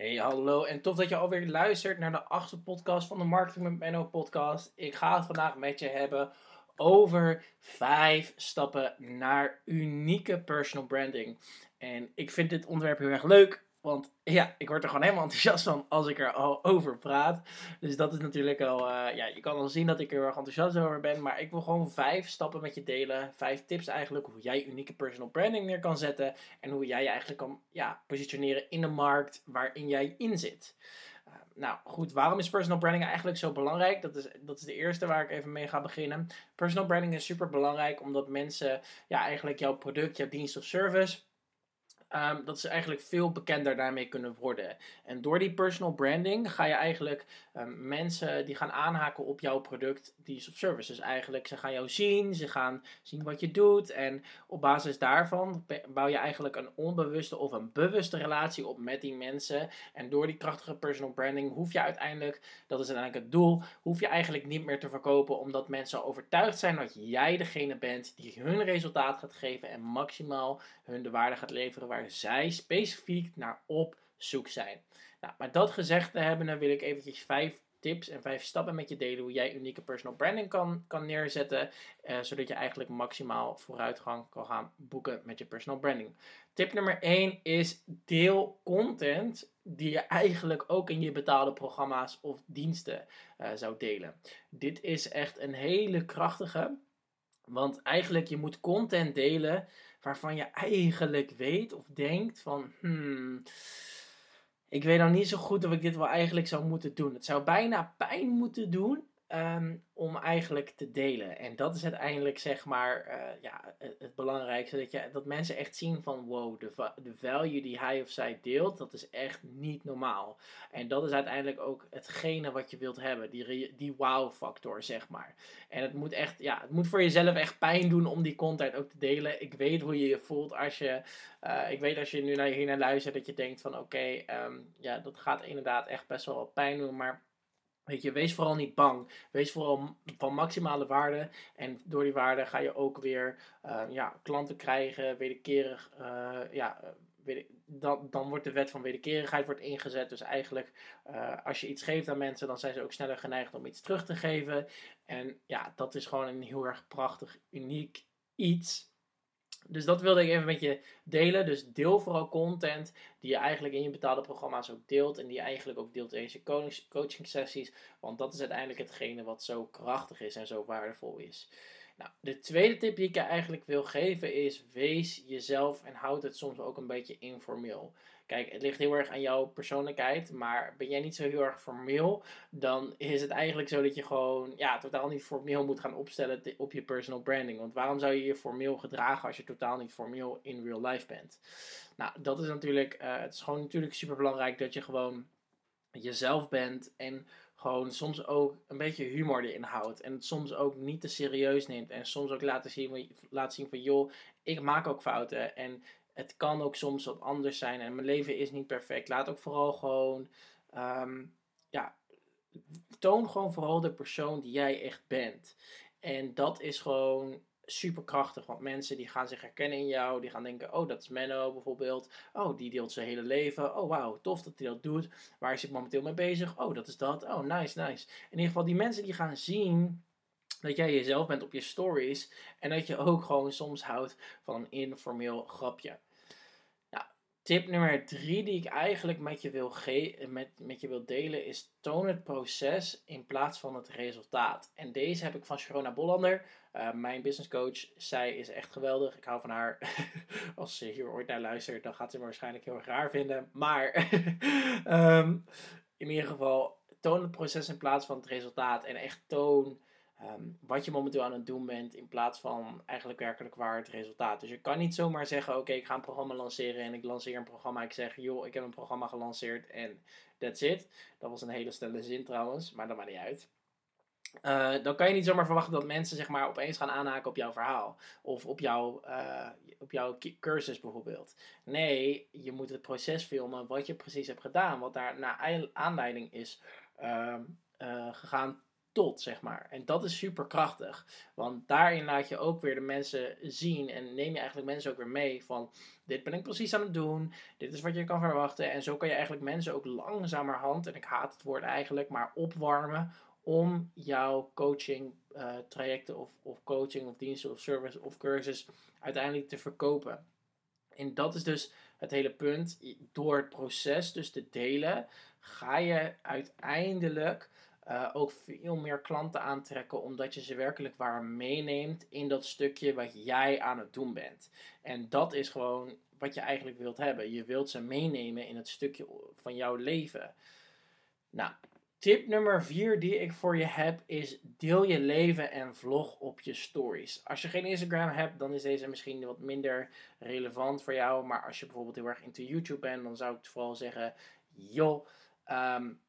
Hey, hallo en tof dat je alweer luistert naar de achtste podcast van de Marketing met Menno podcast. Ik ga het vandaag met je hebben over vijf stappen naar unieke personal branding. En ik vind dit onderwerp heel erg leuk, want ja, ik word er gewoon helemaal enthousiast van als ik er al over praat. Dus dat is natuurlijk al, uh, ja, je kan al zien dat ik er erg enthousiast over ben. Maar ik wil gewoon vijf stappen met je delen. Vijf tips eigenlijk hoe jij unieke personal branding neer kan zetten. En hoe jij je eigenlijk kan ja, positioneren in de markt waarin jij in zit. Uh, nou goed, waarom is personal branding eigenlijk zo belangrijk? Dat is, dat is de eerste waar ik even mee ga beginnen. Personal branding is super belangrijk omdat mensen ja, eigenlijk jouw product, jouw dienst of service Um, dat ze eigenlijk veel bekender daarmee kunnen worden. En door die personal branding ga je eigenlijk um, mensen die gaan aanhaken op jouw product, die of service. Dus eigenlijk, ze gaan jou zien, ze gaan zien wat je doet. En op basis daarvan bouw je eigenlijk een onbewuste of een bewuste relatie op met die mensen. En door die krachtige personal branding hoef je uiteindelijk, dat is uiteindelijk het doel, hoef je eigenlijk niet meer te verkopen, omdat mensen overtuigd zijn dat jij degene bent die hun resultaat gaat geven en maximaal hun de waarde gaat leveren zij specifiek naar op zoek zijn. Nou, maar dat gezegd te hebben, dan wil ik eventjes vijf tips en vijf stappen met je delen hoe jij unieke personal branding kan, kan neerzetten, eh, zodat je eigenlijk maximaal vooruitgang kan gaan boeken met je personal branding. Tip nummer 1 is deel content die je eigenlijk ook in je betaalde programma's of diensten uh, zou delen. Dit is echt een hele krachtige, want eigenlijk je moet content delen waarvan je eigenlijk weet of denkt van, hmm, ik weet dan niet zo goed of ik dit wel eigenlijk zou moeten doen. Het zou bijna pijn moeten doen um, om eigenlijk te delen. En dat is uiteindelijk zeg maar uh, ja, het, belangrijkste. Dat, je, dat mensen echt zien van wow, de, value die hij of zij deelt, dat is echt niet normaal. En dat is uiteindelijk ook hetgene wat je wilt hebben. Die, die wow factor zeg maar. En het moet echt, ja, het moet voor jezelf echt pijn doen om die content ook te delen. Ik weet hoe je je voelt als je, uh, ik weet als je nu naar hier naar luistert dat je denkt van oké, um, ja, dat gaat inderdaad echt best wel pijn doen, maar Weet je, wees vooral niet bang. Wees vooral van maximale waarde. En door die waarde ga je ook weer uh, ja, klanten krijgen, wederkerig. Uh, ja, weder, dan, dan wordt de wet van wederkerigheid wordt ingezet. Dus eigenlijk, als je iets geeft aan mensen, dan zijn ze ook sneller geneigd om iets terug te geven. En ja, dat is gewoon een heel erg prachtig, uniek iets. Dus dat wilde ik even met je delen. Dus deel vooral content die je eigenlijk in je betaalde programma's ook deelt. En die je eigenlijk ook deelt in je coaching sessies. Want dat is uiteindelijk hetgene wat zo krachtig is en zo waardevol is. Nou, de tweede tip die ik je eigenlijk wil geven is: wees jezelf en houd het soms ook een beetje informeel. Kijk, het ligt heel erg aan jouw persoonlijkheid, maar ben jij niet zo heel erg formeel, dan is het eigenlijk zo dat je gewoon ja, totaal niet formeel moet gaan opstellen op je personal branding. Want waarom zou je je formeel gedragen als je totaal niet formeel in real life bent? Nou, dat is natuurlijk, uh, het is gewoon natuurlijk super belangrijk dat je gewoon jezelf bent en gewoon soms ook een beetje humor erin houdt. En het soms ook niet te serieus neemt. En soms ook laten zien, laat zien van joh, ik maak ook fouten. En het kan ook soms wat anders zijn. En mijn leven is niet perfect. Laat ook vooral gewoon, um, ja, toon gewoon vooral de persoon die jij echt bent. En dat is gewoon super krachtig. Want mensen die gaan zich herkennen in jou. Die gaan denken, oh dat is Menno bijvoorbeeld. Oh die deelt zijn hele leven. Oh wauw, tof dat hij dat doet. Waar is hij momenteel mee bezig? Oh dat is dat. Oh nice, nice. In ieder geval die mensen die gaan zien dat jij jezelf bent op je stories. En dat je ook gewoon soms houdt van een informeel grapje. Nou, tip nummer drie die ik eigenlijk met je, wil met, met je wil delen is toon het proces in plaats van het resultaat. En deze heb ik van Sharona Bollander, uh, mijn business coach. Zij is echt geweldig. Ik hou van haar. Als ze hier ooit naar luistert, dan gaat ze me waarschijnlijk heel raar vinden. Maar um, in ieder geval, toon het proces in plaats van het resultaat. En echt toon Um, wat je momenteel aan het doen bent, in plaats van eigenlijk werkelijk waar het resultaat. Dus je kan niet zomaar zeggen: Oké, ik ga een programma lanceren en ik lanceer een programma. Ik zeg: Joh, ik heb een programma gelanceerd en that's it. Dat was een hele stelle zin trouwens, maar dat maakt niet uit. Uh, dan kan je niet zomaar verwachten dat mensen zeg maar, opeens gaan aanhaken op jouw verhaal. Of op, jou, uh, op jouw cursus bijvoorbeeld. Nee, je moet het proces filmen wat je precies hebt gedaan. Wat daar naar aanleiding is uh, gegaan tot, zeg maar. En dat is super krachtig. Want daarin laat je ook weer de mensen zien en neem je eigenlijk mensen ook weer mee van dit ben ik precies aan het doen, dit is wat je kan verwachten. En zo kan je eigenlijk mensen ook langzamerhand, en ik haat het woord eigenlijk, maar opwarmen om jouw coaching uh, trajecten of, of coaching of diensten of service of cursus uiteindelijk te verkopen. En dat is dus het hele punt. Door het proces dus te delen, ga je uiteindelijk uh, ook veel meer klanten aantrekken, omdat je ze werkelijk waar meeneemt in dat stukje wat jij aan het doen bent. En dat is gewoon wat je eigenlijk wilt hebben. Je wilt ze meenemen in het stukje van jouw leven. Nou, tip nummer 4 die ik voor je heb is deel je leven en vlog op je stories. Als je geen Instagram hebt, dan is deze misschien wat minder relevant voor jou. Maar als je bijvoorbeeld heel erg into YouTube bent, dan zou ik vooral zeggen, joh, um,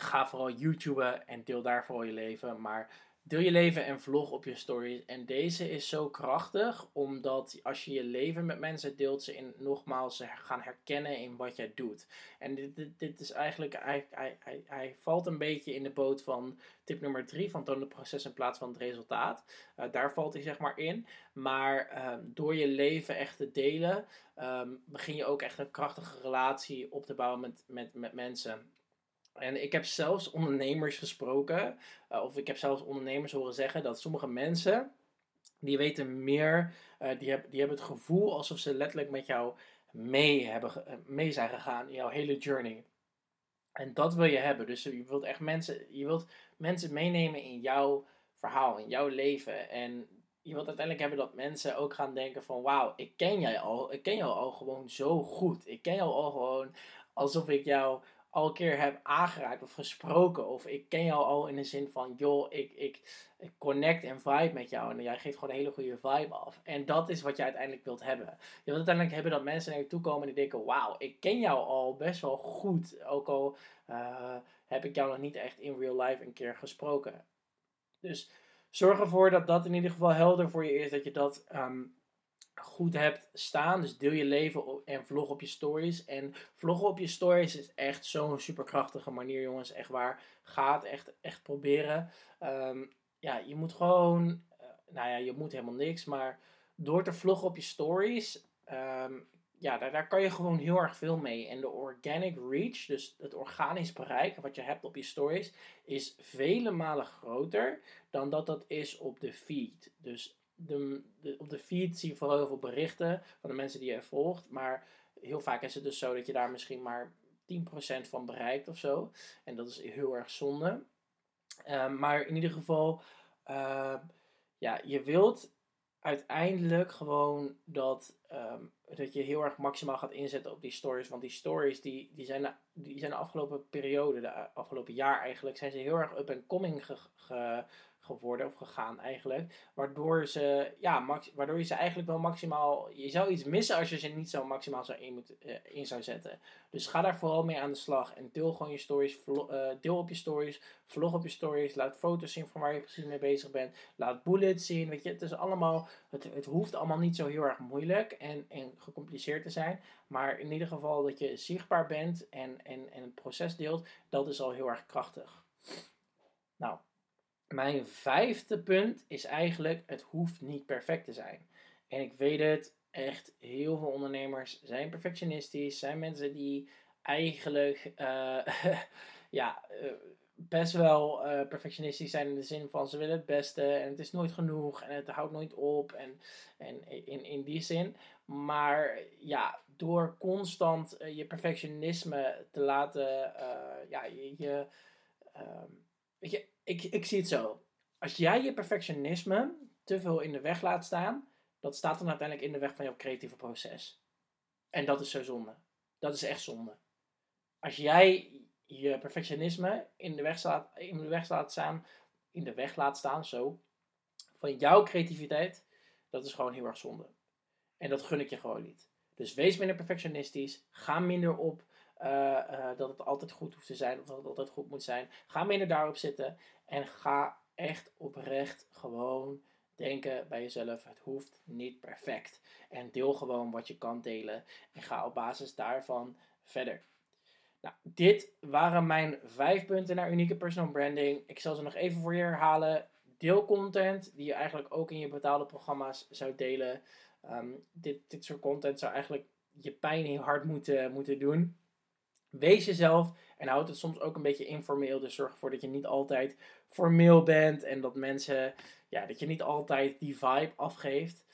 ga vooral YouTuben en deel daar vooral je leven. Maar deel je leven en vlog op je stories. En deze is zo krachtig, omdat als je je leven met mensen deelt, ze in, nogmaals gaan herkennen in wat jij doet. En dit, dit, is eigenlijk, hij, hij, hij, valt een beetje in de boot van tip nummer 3, van toon het proces in plaats van het resultaat. Uh, daar valt hij zeg maar in. Maar um, door je leven echt te delen, um, begin je ook echt een krachtige relatie op te bouwen met, met, met mensen. En ik heb zelfs ondernemers gesproken, uh, of ik heb zelfs ondernemers horen zeggen dat sommige mensen, die weten meer, uh, die, heb, die hebben het gevoel alsof ze letterlijk met jou mee, hebben, eh, mee zijn gegaan in jouw hele journey. En dat wil je hebben. Dus je wilt echt mensen, je wilt mensen meenemen in jouw verhaal, in jouw leven. En je wilt uiteindelijk hebben dat mensen ook gaan denken van wauw, ik ken jij al, ik ken jou al gewoon zo goed. Ik ken jou al gewoon alsof ik jou al een keer heb aangeraakt of gesproken. Of ik ken jou al in de zin van, joh, ik, ik, ik connect en vibe met jou. En jij geeft gewoon een hele goede vibe af. En dat is wat je uiteindelijk wilt hebben. Je wilt uiteindelijk hebben dat mensen naar je toe komen en die denken, wauw, ik ken jou al best wel goed. Ook al uh, heb ik jou nog niet echt in real life een keer gesproken. Dus zorg ervoor dat dat in ieder geval helder voor je is. Dat je dat um, goed hebt staan. Dus deel je leven en vlog op je stories. En vloggen op je stories is echt zo'n superkrachtige manier, jongens. Echt waar. Ga het echt, echt proberen. Um, ja, je moet gewoon. Uh, nou ja, je moet helemaal niks. Maar door te vloggen op je stories. Um, ja, daar, daar kan je gewoon heel erg veel mee. En de organic reach, dus het organisch bereik wat je hebt op je stories, is vele malen groter dan dat dat is op de feed. Dus de, op de feed zie je vooral heel veel berichten van de mensen die je volgt. Maar heel vaak is het dus zo dat je daar misschien maar 10% van bereikt of zo. En dat is heel erg zonde. Uh, maar in ieder geval, uh, ja, je wilt uiteindelijk gewoon dat, um, dat je heel erg maximaal gaat inzetten op die stories. Want die stories die, die, zijn, de, die zijn de afgelopen periode, de afgelopen jaar eigenlijk, zijn ze heel erg up and coming ge, ge, geworden of gegaan eigenlijk. Waardoor, ze, ja, max, waardoor je ze eigenlijk wel maximaal. Je zou iets missen als je ze niet zo maximaal zou in, moet, uh, in zou zetten. Dus ga daar vooral mee aan de slag. En deel gewoon je stories. Uh, deel op je stories. Vlog op je stories. Laat foto's zien van waar je precies mee bezig bent. Laat bullets zien. Weet je, het is allemaal. Het, het hoeft allemaal niet zo heel erg moeilijk en, en gecompliceerd te zijn. Maar in ieder geval dat je zichtbaar bent en, en, en het proces deelt. Dat is al heel erg krachtig. Nou, mijn vijfde punt is eigenlijk, het hoeft niet perfect te zijn. En ik weet het, echt heel veel ondernemers zijn perfectionistisch, zijn mensen die eigenlijk uh, ja, uh, best wel uh, perfectionistisch zijn in de zin van ze willen het beste en het is nooit genoeg en het houdt nooit op en, en in, in die zin. Maar ja, door constant je perfectionisme te laten, ja, je, um, weet je, ik, ik zie het zo. Als jij je perfectionisme te veel in de weg laat staan, dat staat dan uiteindelijk in de weg van jouw creatieve proces. En dat is zo zonde. Dat is echt zonde. Als jij je perfectionisme in de weg, staat, in de weg laat staan, in de weg laat staan, zo, van jouw creativiteit, dat is gewoon heel erg zonde. En dat gun ik je gewoon niet. Dus wees minder perfectionistisch. Ga minder op dat het altijd goed hoeft te zijn of dat het altijd goed moet zijn. Ga minder daarop zitten en ga echt oprecht gewoon denken bij jezelf: het hoeft niet perfect. En deel gewoon wat je kan delen en ga op basis daarvan verder. Nou, dit waren mijn vijf punten naar unieke personal branding. Ik zal ze nog even voor je herhalen. Deel content die je eigenlijk ook in je betaalde programma's zou delen. Ehm, dit, dit soort content zou eigenlijk je pijn je hart moeten, moeten doen. Wees jezelf en houd het soms ook een beetje informeel. Dus zorg ervoor dat je niet altijd formeel bent en dat mensen, ja, dat je niet altijd die vibe afgeeft.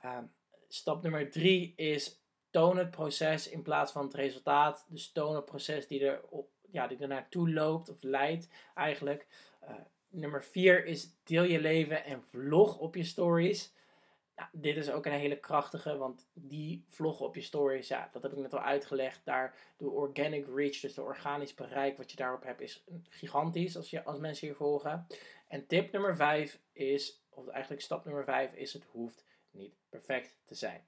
Ehm, stap nummer drie is toon het proces in plaats van het resultaat. Dus toon het proces die er, op, ja, die loopt of leidt eigenlijk. Uh, nummer vier is deel je leven en vlog op je stories. Nou, dit is ook een hele krachtige, want die vloggen op je stories, ja, dat heb ik net al uitgelegd. Daar de organic reach, dus de organisch bereik wat je daarop hebt, is gigantisch als, je, als mensen je volgen. En tip nummer 5 is, of eigenlijk stap nummer 5 is, het hoeft niet perfect te zijn.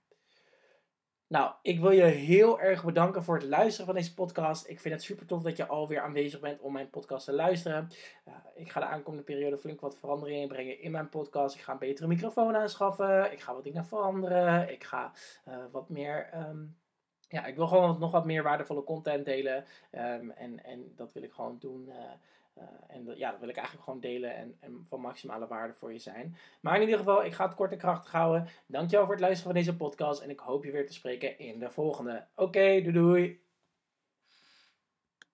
Nou, ik wil je heel erg bedanken voor het luisteren van deze podcast. Ik vind het super tof dat je alweer aanwezig bent om mijn podcast te luisteren. Uh, ik ga de aankomende periode flink wat veranderingen brengen in mijn podcast. Ik ga een betere microfoon aanschaffen. Ik ga wat dingen veranderen. Ik ga uh, wat meer. Um, ja, ik wil gewoon nog wat meer waardevolle content delen. Um, en, en dat wil ik gewoon doen. Uh, uh, en ja, dat wil ik eigenlijk gewoon delen en, en, van maximale waarde voor je zijn. Maar in ieder geval, ik ga het kort en krachtig houden. Dankjewel voor het luisteren van deze podcast. En ik hoop je weer te spreken in de volgende. Oké, doei doei.